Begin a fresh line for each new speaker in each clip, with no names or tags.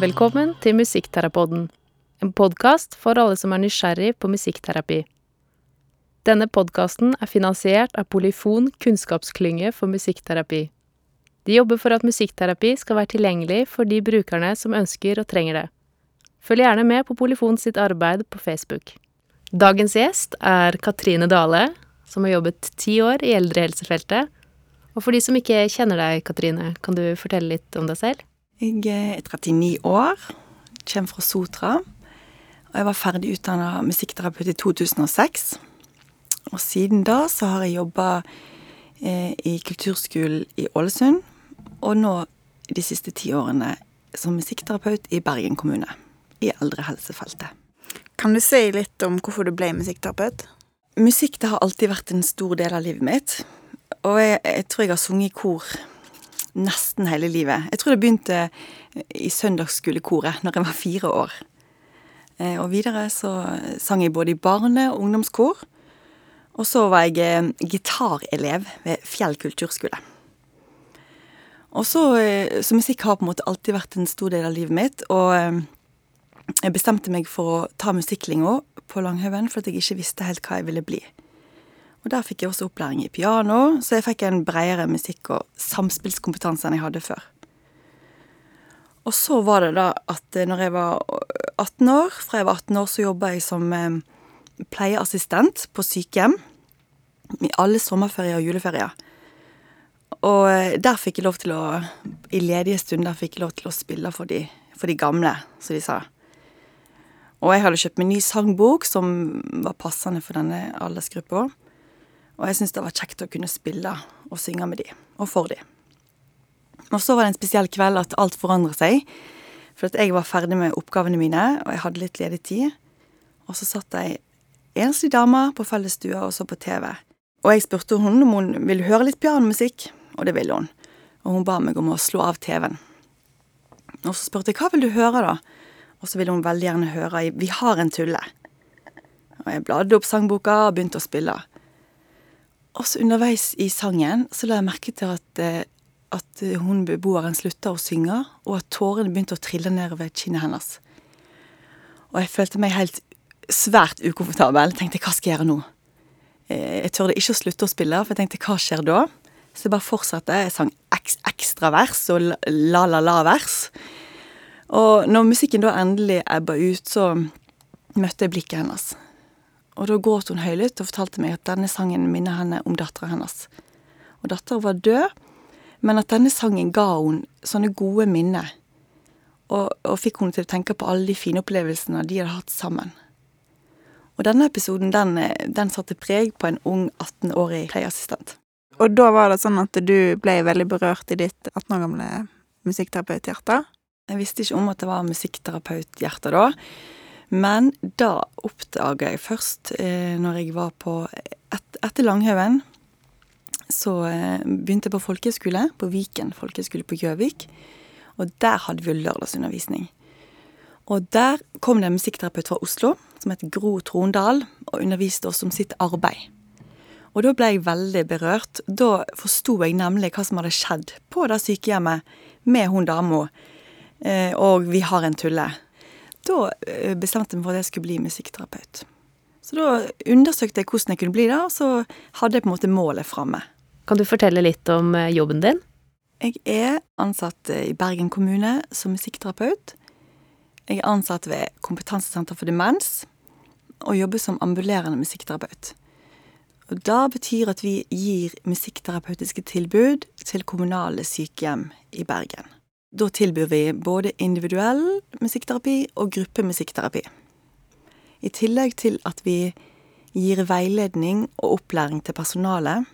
Velkommen til Musikkterapoden, en podkast for alle som er nysgjerrig på musikkterapi. Denne podkasten er finansiert av Polyfon kunnskapsklynge for musikkterapi. De jobber for at musikkterapi skal være tilgjengelig for de brukerne som ønsker og trenger det. Følg gjerne med på Polyfon sitt arbeid på Facebook. Dagens gjest er Katrine Dale, som har jobbet ti år i eldrehelsefeltet. Og for de som ikke kjenner deg, Katrine, kan du fortelle litt om deg selv?
Jeg er 39 år, kommer fra Sotra. Og jeg var ferdig utdanna musikkterapeut i 2006. Og siden da så har jeg jobba eh, i kulturskolen i Ålesund, og nå de siste ti årene som musikkterapeut i Bergen kommune. I eldrehelsefeltet.
Kan du si litt om hvorfor du ble musikkterapeut?
Musikk det har alltid vært en stor del av livet mitt. Og jeg, jeg tror jeg har sunget i kor nesten hele livet. Jeg tror det begynte i søndagsskolekoret når jeg var fire år. Eh, og videre så sang jeg både i barne- og ungdomskor. Og så var jeg eh, gitarelev ved Fjell kulturskole. Og så, eh, så musikk har på en måte alltid vært en stor del av livet mitt. Og jeg bestemte meg for å ta musikklinga på Langhaugen for at jeg ikke visste helt hva jeg ville bli. Og Der fikk jeg også opplæring i piano, så jeg fikk en bredere musikk- og samspillskompetanse enn jeg hadde før. Og så var det da at når jeg var 18 år, fra jeg var 18 år, så jobba jeg som pleieassistent på sykehjem. I alle sommerferier og juleferier. Og der fikk jeg lov til å I ledige stunder fikk jeg lov til å spille for de, for de gamle, som de sa. Og jeg hadde kjøpt meg ny sangbok som var passende for denne aldersgruppa. Og jeg syntes det var kjekt å kunne spille og synge med de, og for de. Og så var det en spesiell kveld at alt forandret seg. For jeg var ferdig med oppgavene mine, og jeg hadde litt ledig tid. Og så satt ei enslig dame på fellesstua og så på TV. Og jeg spurte hun om hun ville høre litt pianomusikk, og det ville hun. Og hun ba meg om å slå av TV-en. Og så spurte jeg hva vil du høre, da? Og så ville hun veldig gjerne høre i Vi har en tulle. Og jeg bladde opp sangboka og begynte å spille. Og så underveis i sangen så la jeg merke til at, at hun beboeren slutta å synge, og at tårene begynte å trille nedover kinnet hennes. Og jeg følte meg helt svært ukomfortabel. Tenkte hva skal jeg gjøre nå? Jeg tørde ikke å slutte å spille, for jeg tenkte hva skjer da? Så jeg bare fortsatte. Jeg sang ekstra vers og la-la-la-vers. Og når musikken da endelig ebba ut, så møtte jeg blikket hennes. Og da gråt hun høylytt og fortalte meg at denne sangen minner henne om dattera hennes. Og dattera var død, men at denne sangen ga hun sånne gode minner. Og, og fikk henne til å tenke på alle de fine opplevelsene de hadde hatt sammen. Og denne episoden den, den satte preg på en ung 18-årig pleieassistent.
Og da var det sånn at du ble veldig berørt i ditt 18 år gamle musikkterapeut-hjerte?
Jeg visste ikke om at det var musikkterapeut-hjerte da. Men da oppdaga jeg først, eh, når jeg var på et, Etter Langhaugen, så eh, begynte jeg på folkehøyskole, på Viken folkehøyskole på Gjøvik. Og der hadde vi lørdagsundervisning. Og der kom det en musikkterapeut fra Oslo som het Gro Trondal, og underviste oss om sitt arbeid. Og da ble jeg veldig berørt. Da forsto jeg nemlig hva som hadde skjedd på det sykehjemmet med hun dama Eh, og vi har en tulle. Da eh, bestemte jeg meg for at jeg skulle bli musikkterapeut. Så da undersøkte jeg hvordan jeg kunne bli det, og så hadde jeg på en måte målet framme.
Kan du fortelle litt om eh, jobben din?
Jeg er ansatt i Bergen kommune som musikkterapeut. Jeg er ansatt ved Kompetansesenter for demens, og jobber som ambulerende musikkterapeut. Og Det betyr at vi gir musikkterapeutiske tilbud til kommunale sykehjem i Bergen. Da tilbyr vi både individuell musikkterapi og gruppemusikkterapi. I tillegg til at vi gir veiledning og opplæring til personalet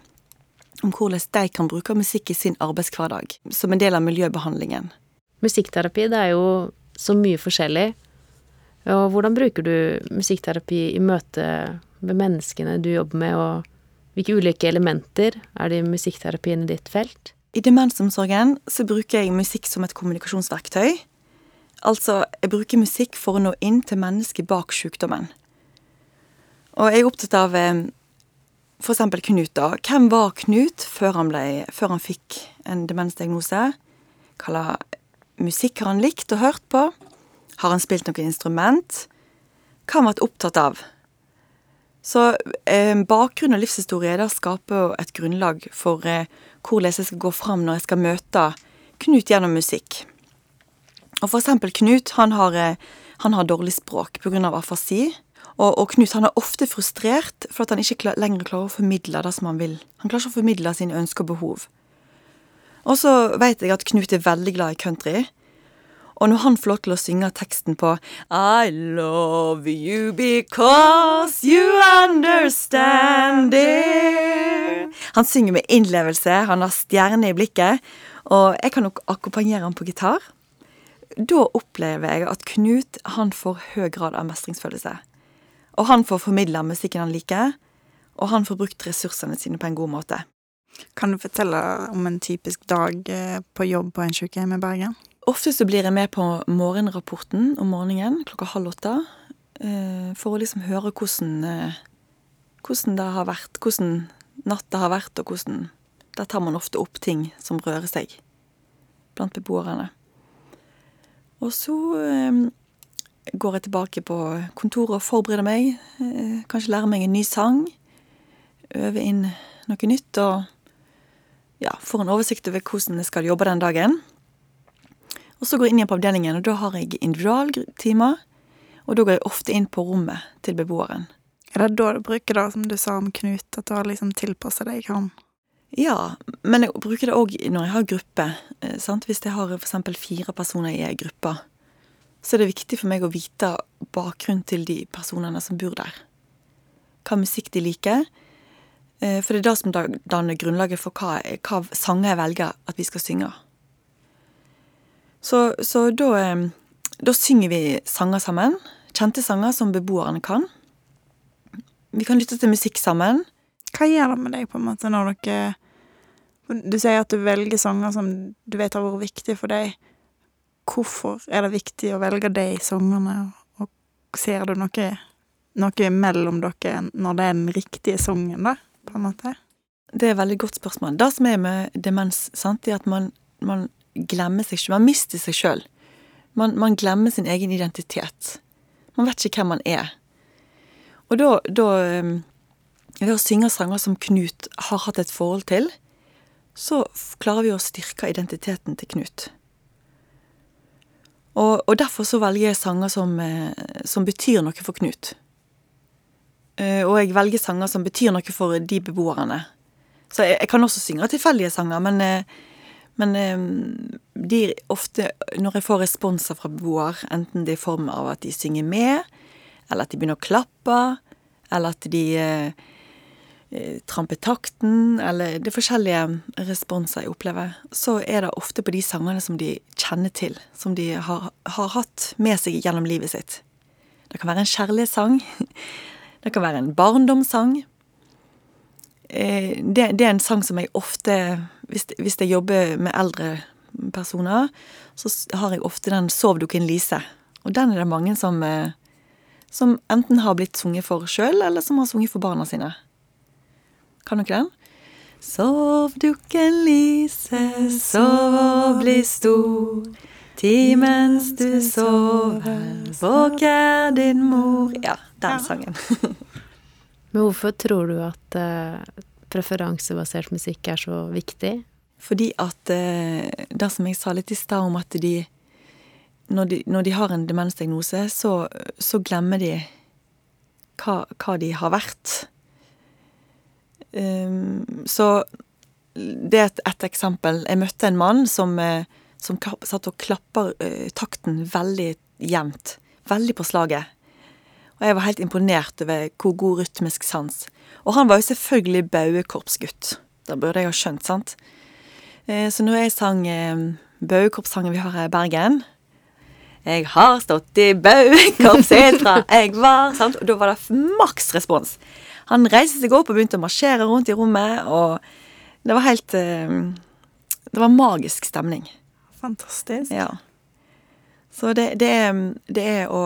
om hvordan de kan bruke musikk i sin arbeidshverdag, som en del av miljøbehandlingen.
Musikkterapi, det er jo så mye forskjellig. Og hvordan bruker du musikkterapi i møte med menneskene du jobber med, og hvilke ulike elementer er det i musikkterapien i ditt felt?
I demensomsorgen så bruker jeg musikk som et kommunikasjonsverktøy. Altså, jeg bruker musikk for å nå inn til mennesket bak sykdommen. Og jeg er opptatt av f.eks. for eksempel Knut, da. Hvem var Knut før han, ble, før han fikk en demensdiagnose? Hva musikk har han likt og hørt på? Har han spilt noe instrument? Hva har han vært opptatt av? Så eh, bakgrunn og livshistorie da skaper et grunnlag for eh, hvordan jeg skal gå fram når jeg skal møte Knut gjennom musikk. Og for eksempel Knut, han har, eh, han har dårlig språk av afasi. Og, og Knut han er ofte frustrert for at han ikke klar, lenger klarer å formidle det som han vil. Han klarer ikke å formidle sine ønsker og behov. Og så vet jeg at Knut er veldig glad i country. Og når han får lov til å synge teksten på I love you because you understand it Han synger med innlevelse, han har stjerne i blikket, og jeg kan nok akkompagnere ham på gitar. Da opplever jeg at Knut han får høy grad av mestringsfølelse. Og han får formidla musikken han liker, og han får brukt ressursene sine på en god måte.
Kan du fortelle om en typisk dag eh, på jobb på en sykehjem i Bergen?
Ofte så blir jeg med på morgenrapporten om morgenen klokka halv åtte. eh, For å liksom høre hvordan, eh, hvordan det har vært, hvordan natta har vært, og hvordan Der tar man ofte opp ting som rører seg blant beboerne. Og så eh, går jeg tilbake på kontoret og forbereder meg. Kanskje lærer meg en ny sang. Øver inn noe nytt og ja, får en oversikt over hvordan jeg skal jobbe den dagen. Og så går jeg inn igjen på avdelingen, og da har jeg individualtimer. Og da går jeg ofte inn på rommet til beboeren.
Er det da du bruker det som du sa om Knut, at du har liksom tilpassa deg han?
Ja, men jeg bruker det òg når jeg har gruppe. eh, Sant? Hvis jeg har eksempel fire personer i ei gruppe, så er det viktig for meg å vite bakgrunnen til de personene som bor der. Hva musikk de liker. eh, For det er det som da- danner grunnlaget for hva, hva sanger jeg velger at vi skal synge. Så, så da, da synger vi sanger sammen. Kjente sanger som beboerne kan. Vi kan lytte til musikk sammen.
Hva gjør det med deg, på en måte, når dere Du sier at du velger sanger som du vet har vært viktige for deg. Hvorfor er det viktig å velge de sangene, og ser du noe, noe mellom dere når det er den riktige sangen, da, på en måte?
Det er et veldig godt spørsmål. Det som er med demens, sant, er at man, man glemmer seg sjøl. Man mister seg sjøl. Man, man glemmer sin egen identitet. Man vet ikke hvem man er. Og da, da eh, Ved å synge sanger som Knut har hatt et forhold til, så klarer vi å styrke identiteten til Knut. Og, og derfor så velger jeg sanger som, eh, som betyr noe for Knut. Eh, Og jeg velger sanger som betyr noe for de beboerne. Så jeg, jeg kan også synge tilfeldige sanger, men, eh, men eh, de ofte Når jeg får responser fra beboere, enten det er i form av at de synger med, eller at de begynner å klappe, eller at de eh, eh, tramper takten, eller det er forskjellige responser jeg opplever, så er det ofte på de sangene som de kjenner til, som de har, har hatt med seg gjennom livet sitt. Det kan være en kjærlighetssang. Det kan være en barndomssang. Eh, det, det er en sang som jeg ofte Hvis, hvis jeg jobber med eldre personer, så har jeg ofte den 'Sov dukken Lise'. Og den er det mange som, eh, som enten har blitt sunget for sjøl, eller som har sunget for barna sine. Kan dere den? Sov dukken Lise, sov og bli stor. Ti mens du sover, våker din mor Ja, den sangen.
Men hvorfor tror du at eh, preferansebasert musikk er så viktig?
Fordi at eh, det som jeg sa litt i stad om at de når, de når de har en demensdiagnose, så, så glemmer de hva, hva de har vært. Um, så det er et, et eksempel. Jeg møtte en mann som, eh, som satt og klapper takten veldig jevnt. Veldig på slaget. Og jeg var helt imponert over hvor god rytmisk sans. Og han var jo selvfølgelig bauekorpsgutt. Det burde jeg ha skjønt, sant? Eh, Så når jeg sang eh, bauekorpssangen vi har her i Bergen Jeg har stått i bauekorps helt fra jeg var sant? Og da var det maks respons. Han reiste seg opp og begynte å marsjere rundt i rommet, og det var helt eh, Det var magisk stemning.
Fantastisk.
Ja. Så det, det, er, det er å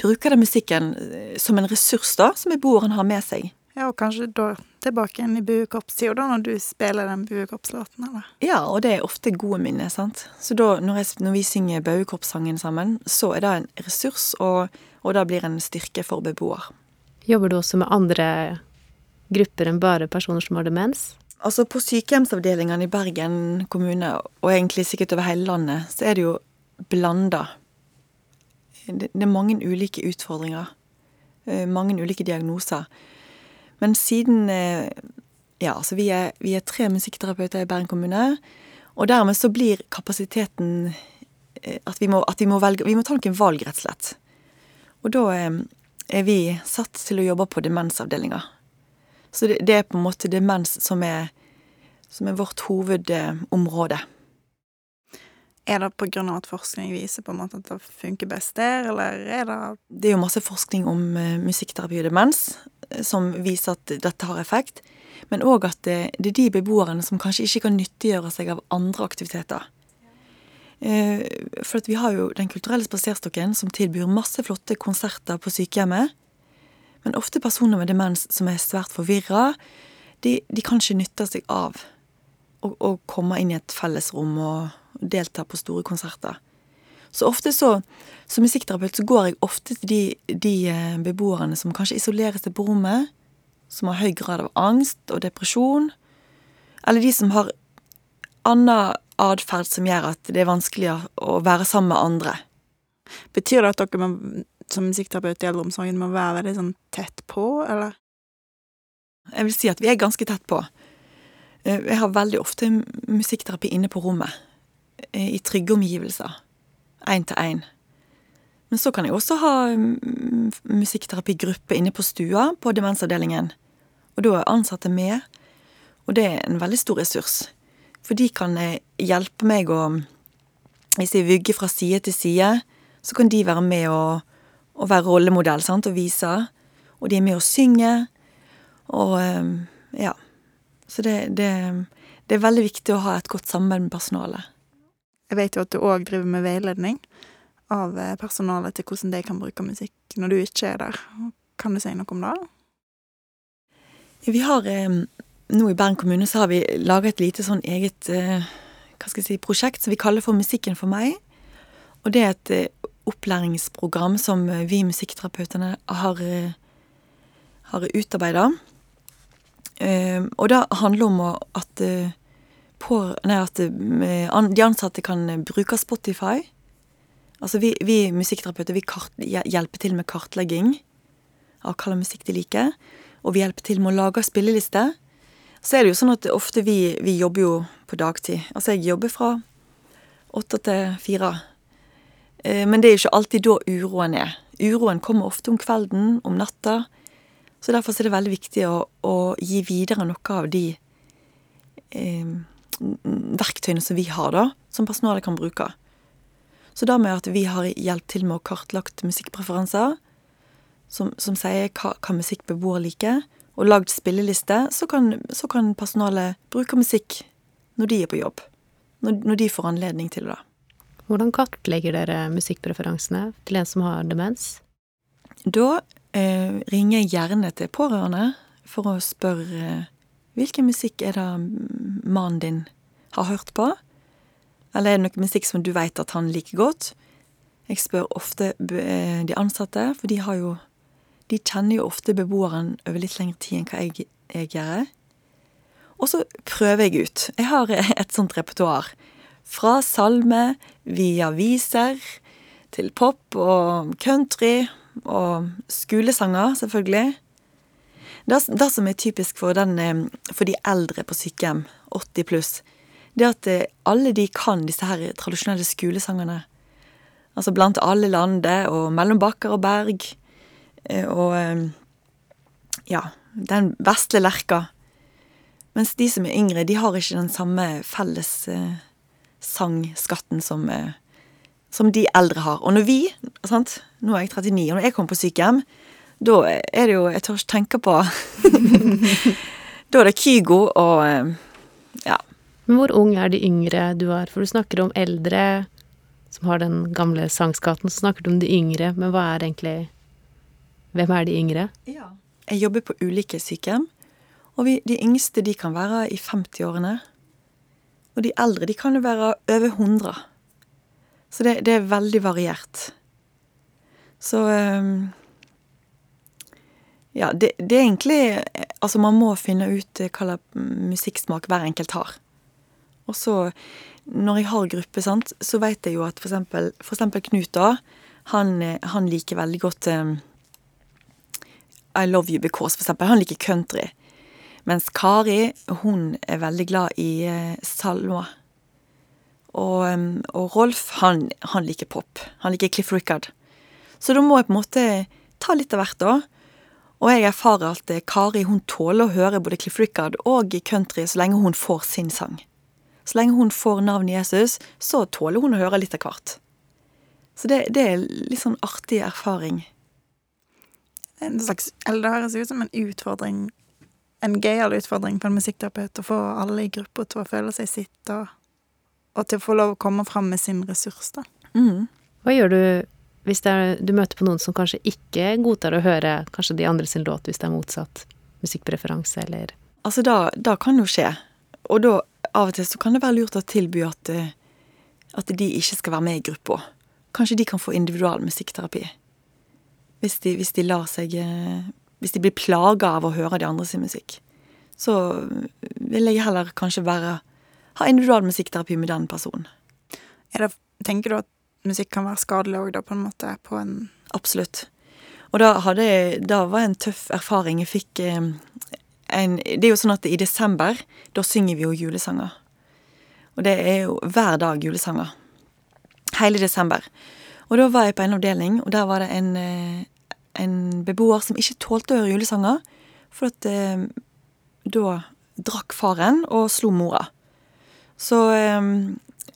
bruke den musikken eh, som en ressurs, da, som beboeren har med seg.
Ja, og kanskje da tilbake igjen i buekorpstida, da, når du spiller den buekorpslåten, eller?
Ja, og det er ofte gode minner, sant. Så da, når, jeg, når vi synger buekorpssangen sammen, så er det en ressurs, og, og det blir en styrke for beboer.
Jobber du også med andre grupper enn bare personer som har demens?
Altså, på sykehjemsavdelingene i Bergen kommune, og egentlig sikkert over hele landet, så er det jo blanda. Det, er mange ulike utfordringer. eh, Mange ulike diagnoser. Men siden eh, Ja, altså vi er, vi er tre musikkterapeuter i Bergen kommune, og dermed så blir kapasiteten eh, at vi må, at vi må velge Vi må ta noen valg, rett og slett. Og da er vi satt til å jobbe på demensavdelinga. Så det, det er på en måte demens som er, som er vårt hovedområde.
Er det av at forskning viser på en måte at det funker best der, eller er det
Det er jo masse forskning om eh, musikkterapi og demens eh, som viser at dette har effekt, men òg at det, det er de beboerne som kanskje ikke kan nyttiggjøre seg av andre aktiviteter. Eh, For vi har jo Den kulturelle spaserstokken som tilbyr masse flotte konserter på sykehjemmet. Men ofte personer med demens som er svært forvirra, de, de kan ikke nytte seg av å komme inn i et fellesrom og delta på store konserter. Så ofte så, som musikkterapeut, så går jeg ofte til de, de eh, beboerne som kanskje isolerer seg på rommet, som har høy grad av angst og depresjon, eller de som har annen atferd som gjør at det er vanskeligere å være sammen med andre.
Betyr det at dere må, som musikkterapeut i eldreomsorgen må være veldig sånn tett på, eller?
Jeg vil si at vi er ganske tett på. Eh, Jeg har veldig ofte musikkterapi inne på rommet, i trygge omgivelser. Én til én. Men så kan jeg også ha mm, musikkterapigruppe inne på stua på demensavdelingen. Og da er ansatte med, og det er en veldig stor ressurs. For de kan eh, hjelpe meg å Hvis jeg vugger fra side til side, så kan de være med og, og være rollemodell sant, og vise. Og de er med og synger. Og eh, ja. Så det, det, det er veldig viktig å ha et godt samarbeid med personalet.
Jeg vet jo at du òg driver med veiledning av eh, personalet til hvordan de kan bruke musikk når du ikke er der. Kan du si noe om det?
Vi har eh, Nå i Bergen kommune så har vi laga et lite sånn eget eh, hva skal jeg si, prosjekt som vi kaller for Musikken for meg. Og det er et opplæringsprogram som vi musikkterapeutene har, har utarbeida. Og det handler om at, på, nei, at eh, de ansatte kan eh, bruke Spotify. Altså vi, vi musikkterapeuter vi kart, hjelper til med kartlegging av hva slags musikk de liker. Og vi hjelper til med å lage spillelister. Så er det jo sånn at ofte vi, vi jobber jo på dagtid. Altså jeg jobber fra åtte til fire. Eh, Men det er jo ikke alltid da uroen er. Uroen kommer ofte om kvelden, om natta. Så derfor er det veldig viktig å, å gi videre noe av de eh, verktøyene som vi har, da, som personalet kan bruke. Så da med at vi har hjulpet til med å kartlagt musikkpreferanser, som, som sier hva, hva musikk beboere liker, og lagd spilleliste, så kan, så kan personalet bruke musikk når de er på jobb. Når, når de får anledning til det.
Hvordan kartlegger dere musikkpreferansene til en som har demens?
Da eh, ringer jeg gjerne til pårørende for å spørre hvilken musikk er det mannen din har hørt på? Eller er det noe musikk som du vet at han liker godt? Jeg spør ofte eh, de ansatte, for de har jo De kjenner jo ofte beboeren over litt lengre tid enn hva jeg, jeg gjør. Og så prøver jeg ut. Jeg har et sånt repertoar. Fra salme, via viser, til pop og country og skolesanger, selvfølgelig. Det, som er typisk for, den, eh, for de eldre på sykehjem, 80 pluss, det er at eh, alle de kan disse her tradisjonelle skolesangene. Altså blant alle landet, og mellom bakker og berg. eh, Og ja, den vesle lerka. Mens de som er yngre, de har ikke den samme felles sangskatten som, som de eldre har. Og når vi, sant, nå er jeg 39, og når jeg kommer på sykehjem, da er det jo Jeg tør ikke tenke på Da er det Kygo og eh, ja.
Men hvor ung er de yngre du er? For du snakker om eldre som har den gamle sangskatten, så snakker du om de yngre, men hva er egentlig Hvem er de yngre? Ja.
jeg jobber på ulike sykehjem. Og vi, de yngste de kan være i 50-årene. Og de eldre de kan jo være over 100. Så det, det er veldig variert. Så um, Ja, det, det, er egentlig Altså, man må finne ut hva slags musikksmak hver enkelt har. Og så, når jeg har gruppe, sant, så veit jeg jo at for eksempel, for eksempel Knut, da, han, han liker veldig godt um, I Love You Because, for eksempel. Han liker country. Mens Kari, hun er veldig glad i uh, salmer. Og, um, og, Rolf, han, han, liker pop. Han liker Cliff Rickard. Så da må jeg på en måte ta litt av hvert, da. Og jeg erfarer at Kari hun tåler å høre både Cliff Rickard og country så lenge hun får sin sang. Så lenge hun får navnet Jesus, så tåler hun å høre litt av hvert. Så det, det er litt sånn artig erfaring.
En slags, eller Det høres ut som en utfordring, en gøyal utfordring på en musikkterapeut å få alle i gruppa til å føle seg sitt, og, og, til å få lov å komme fram med sin ressurs, da.
Mm. Hva gjør du hvis er, du møter på noen som kanskje ikke godtar å høre kanskje de andre sin låt, hvis det er motsatt musikkpreferanse, eller
Altså, da, da kan jo skje. Og da, av og til, så kan det være lurt å tilby at, eh, at de ikke skal være med i gruppa. Kanskje de kan få individual musikkterapi. Hvis de, hvis de lar seg eh, Hvis de blir plaga av å høre de andre sin musikk. Så vil jeg heller kanskje være ha individual musikkterapi med den personen.
Det, tenker du at musikk kan være skadelig òg, da, på en måte? På en
Absolutt. Og da, hadde, da var en tøff erfaring. Jeg fikk eh, en Det er jo sånn at i desember, da synger vi jo julesanger. Og det er jo hver dag julesanger. Hele desember. Og da var jeg på en avdeling, og der var det en, eh, en beboer som ikke tålte å høre julesanger, for at eh, da drakk faren og slo mora. Så eh,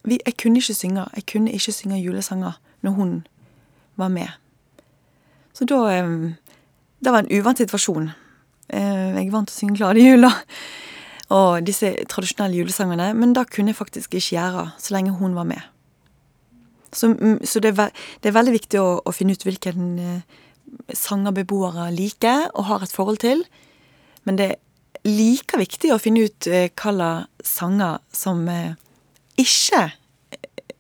vi, jeg kunne ikke synge. Jeg kunne ikke synge julesanger når hun var med. Så da Det var en uvant situasjon. Jeg er vant til å synge Glade jul. Og disse tradisjonelle julesangene. Men da kunne jeg faktisk ikke gjøre, så lenge hun var med. Så, så det, er, det, er, veldig viktig å, å finne ut hvilken eh, sanger beboere liker og har et forhold til. Men det er like viktig å finne ut eh, hvilke sanger som eh, ikke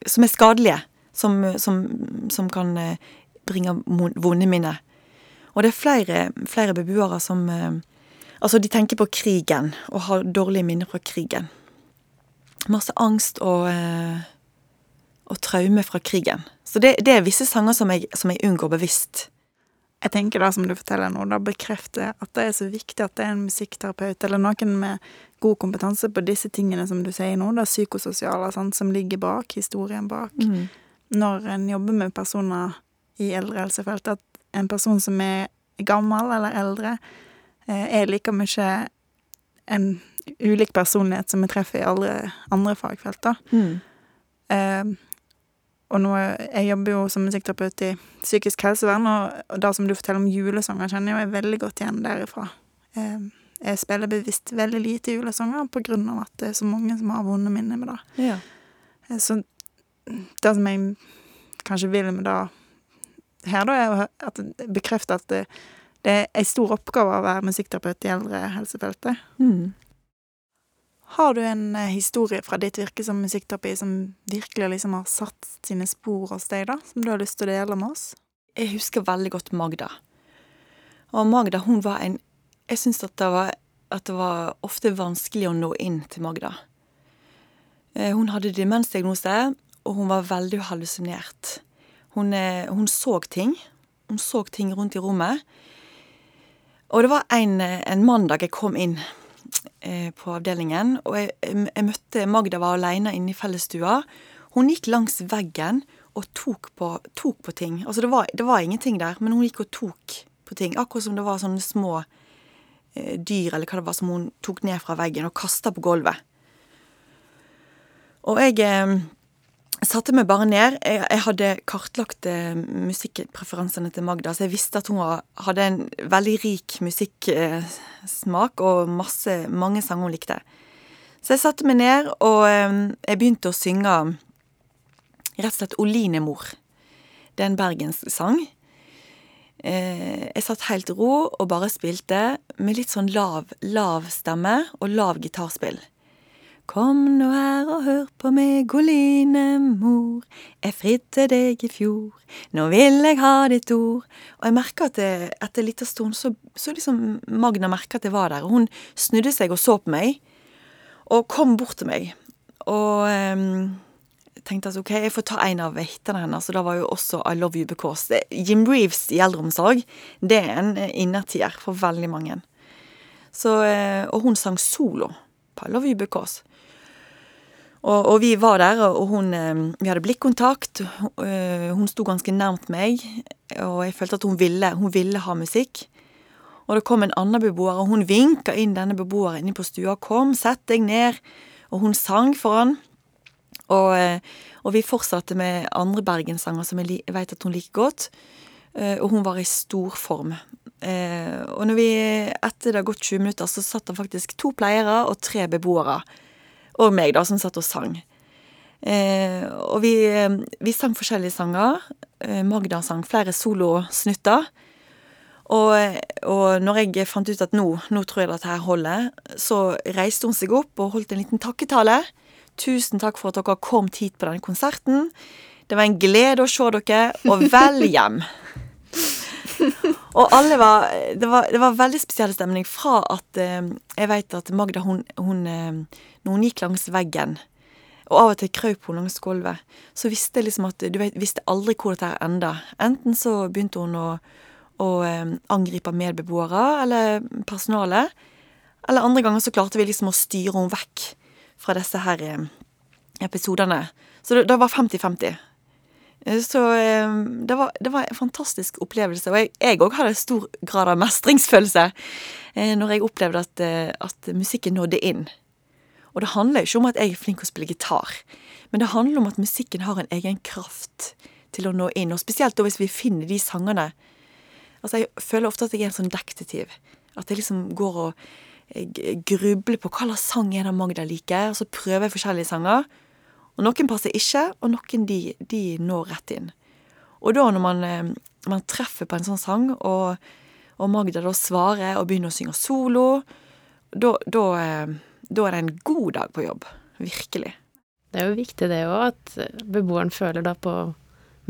Som er skadelige. Som, som, som kan eh, bringe vonde minner. Og det er flere, flere beboere som eh, Altså, de tenker på krigen og har dårlige minner fra krigen. Masse angst og, eh, og traume fra krigen. Så det, det er visse sanger som jeg, som jeg unngår bevisst.
Jeg tenker da, som du forteller nå, da bekrefter at det er så viktig at det er en musikkterapeut eller noen med god kompetanse på disse tingene som du sier nå, det psykososiale, sant, som ligger bak, historien bak. Mm. Når en jobber med personer i eldrehelsefeltet, at en person som er gammel eller eldre, eh, er like mye en ulik personlighet som vi treffer i alle andre fagfelt, da. Mm. Eh, og nå, jeg jobber jo som musikkterapeut i psykisk helsevern, og, det som du forteller om julesanger, kjenner jeg jo veldig godt igjen derifra. Eh, jeg spiller bevisst veldig lite julesanger på grunn av at det er så mange som har vonde minner med det.
Ja.
Eh, så det som jeg kanskje vil med det her, da, er at det bekrefter at det, det er en stor oppgave å være musikkterapeut i eldrehelsefeltet.
Mm.
Har du en eh, historie fra ditt virke som musikkterapi som virkelig liksom har satt sine spor hos deg, da? Som du har lyst til å dele med oss?
Jeg husker veldig godt Magda. Og Magda, hun var en jeg syns at, at, det var ofte vanskelig å nå inn til Magda. Eh, hun hadde demensdiagnose, og hun var veldig hallusinert. Hun, eh, hun, så ting. Hun så ting rundt i rommet. Og det var en, en mandag jeg kom inn på avdelingen, og jeg, jeg, møtte Magda var aleine inne i fellesstua. Hun gikk langs veggen og tok på, tok på ting. Altså det var, det var, ingenting der, men hun gikk og tok på ting. Akkurat som det var sånne små Eh, dyr, eller hva det var, som hun tok ned fra veggen og kasta på gulvet. Og jeg eh, satte meg bare ned. Jeg, jeg hadde kartlagt eh, musikkpreferansene til Magda, så jeg visste at hun hadde en veldig rik musikksmak og masse, mange sanger hun likte. Så jeg satte meg ned, og eh, jeg begynte å synge rett og slett Olinemor. Det er en bergenssang. Eh, jeg satt helt ro og bare spilte med litt sånn lav, lav stemme og lav gitarspill. Kom nå her og på meg, Oline mor, jeg fridde deg i fjor, nå vil jeg ha ditt ord. Og jeg merka at det, etter en liten stund så, så liksom Magna merka at jeg var der, og hun snudde seg og så på meg, og kom bort til meg. Og um, tenkte at ok, jeg får ta en av vektene hennes, og da var jo også I Love You Because. Det, Jim Reeves i eldreomsorg, det er en innertier for veldig mange. Så, eh, og hun sang solo på I Love You Because. Og, og, vi var der, og hun eh, Vi hadde blikkontakt. Eh, hun sto ganske nærmt meg, og jeg følte at hun ville, hun ville ha musikk. Og det kom en annen beboer, og hun vinka inn denne beboeren inne på stua. 'Kom, sett deg ned.' Og hun sang for han. Og, eh, og vi fortsatte med andre bergenssanger som jeg vet at hun liker godt. Og hun var i stor form. Og når vi, etter det har gått 20 minutter, så satt det faktisk to pleiere og tre beboere og meg, da, som satt og sang. Eh, og vi, eh, vi, sang forskjellige sanger. Eh, Magda sang flere solosnutter. Og, og når jeg fant ut at nå, nå tror jeg dette her holder, så reiste hun seg opp og holdt en liten takketale. Tusen takk for at dere kom hit på denne konserten. Det var en glede å se dere, og vel hjem. og alle var det, var det, var veldig spesiell stemning fra at eh, Jeg vet at Magda, hun, hun eh, når hun gikk langs veggen, og av og til krøp hun langs gulvet, så visste jeg liksom at du vet, visste aldri hvor dette enda. Enten så begynte hun å, å eh, angripe medbeboere eller personalet, eller andre ganger så klarte vi liksom å styre henne vekk fra disse her um, episodene. Så det, det var 50-50. Eh, så um, det, var, det, var, en fantastisk opplevelse. Og jeg òg hadde stor grad av mestringsfølelse eh, når jeg opplevde at, at musikken nådde inn. Og det handler ikke om at jeg er flink til å spille gitar, men det handler om at musikken har en egen kraft til å nå inn, og spesielt da hvis vi finner de sangene. Altså, jeg føler ofte at jeg er en sånn detektiv. At jeg liksom går og grubler på hva slags sang er det Magda liker, og så prøver jeg forskjellige sanger. Og noen passer ikke, og noen de, de når rett inn. Og da når man, eh, man treffer på en sånn sang, og, og Magda da svarer og begynner å synge solo, da, eh, er det en god dag på jobb. Virkelig.
Det er jo viktig det òg, at beboeren føler da på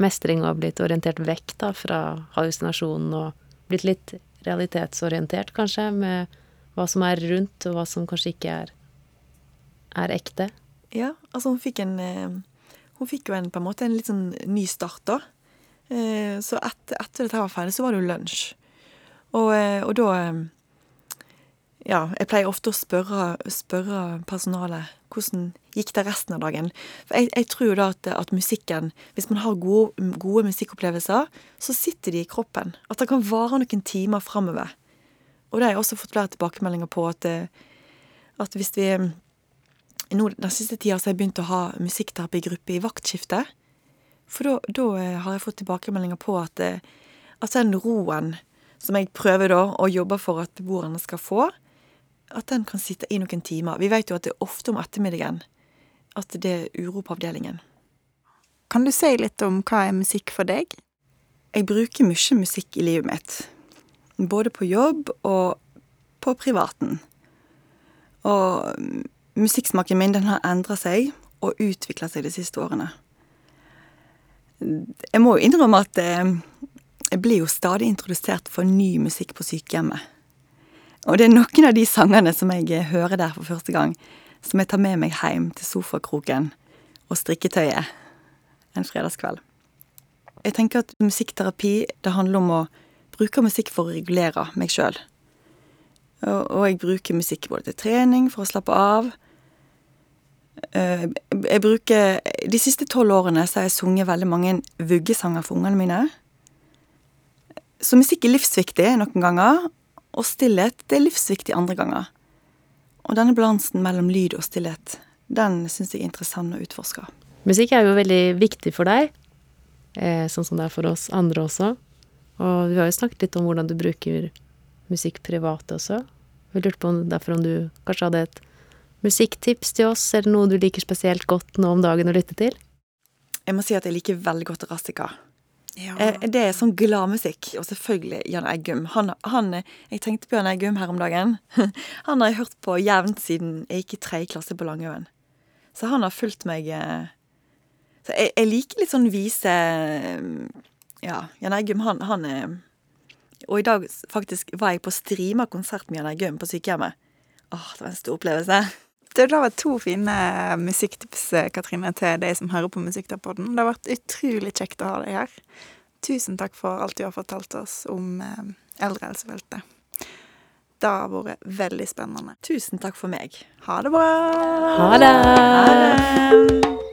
mestring og har blitt orientert vekk da fra hallusinasjonen og blitt litt realitetsorientert, kanskje, med hva som er rundt, og hva som kanskje ikke er, er ekte.
Ja, altså hun fikk en eh, Hun fikk jo en, på en måte en litt sånn ny start, da. Eh, så etter, etter dette var ferdig, så var det jo lunsj. Og, eh, og da ja, jeg pleier ofte å spørre, spørre personalet hvordan gikk det resten av dagen. For jeg, jeg tror da at, at, musikken, hvis man har gode, gode, musikkopplevelser, så sitter de i kroppen. At det kan vare noen timer framover. Og det har jeg også fått flere tilbakemeldinger på, at, at hvis vi nå, Den siste tida har jeg begynt å ha musikkterapi-gruppe i vaktskiftet. For da har jeg fått tilbakemeldinger på at, at den roen som jeg prøver da å jobbe for at beboerne skal få, at den kan sitte i noen timer. Vi vet jo at det er ofte om ettermiddagen at det er uro på avdelingen.
Kan du si litt om hva er musikk for deg?
Jeg bruker mye musikk i livet mitt. Både på jobb og på privaten. Og musikksmaken min den har endra seg og utvikla seg de siste årene. Jeg må jo innrømme at eh, jeg blir jo stadig introdusert for ny musikk på sykehjemmet. Og det er noen av de sangene som jeg hører der for første gang, som jeg tar med meg hjem til sofakroken og strikketøyet en fredagskveld. Jeg tenker at musikkterapi, det handler om å bruke musikk for å regulere meg sjøl. Og jeg bruker musikk både til trening, for å slappe av. Eh, jeg bruker De siste tolv årene så har jeg sunget veldig mange vuggesanger for ungene mine. Så musikk er livsviktig noen ganger, og stillhet det er livsviktig andre ganger. Og denne balansen mellom lyd og stillhet, den syns jeg er interessant å utforske.
Musikk er jo veldig viktig for deg, eh, sånn som det er for oss andre også. Og vi har jo snakket litt om hvordan du bruker musikk privat også. Vi lurte på om, derfor om du kanskje hadde et musikktips til oss, Er det noe du liker spesielt godt nå om dagen å lytte til?
Jeg må si at jeg liker veldig godt Rassika.
Ja.
Eh, Det er sånn gladmusikk. Og selvfølgelig Jan Eggum. Han, han, jeg tenkte på Jan Eggum her om dagen. Han har jeg hørt på jevnt siden jeg gikk i tredje klasse på Langøen. Så han har fulgt meg eh, Så jeg, jeg liker litt sånn vise eh, Ja, Jan Eggum, han, han er Og i dag faktisk var jeg på Strima-konsert med Jan Eggum på sykehjemmet. Åh, det var en stor opplevelse.
Det har vært to fine musikktips, eh, Katrine, til deg som hører på Musikkterapeuten. Det har vært utrolig kjekt å ha deg her. Tusen takk for alt du har fortalt oss om eh, eldrehelsefeltet. Det har vært veldig spennende.
Tusen takk for meg.
Ha det bra!
Ha det!
Ha det!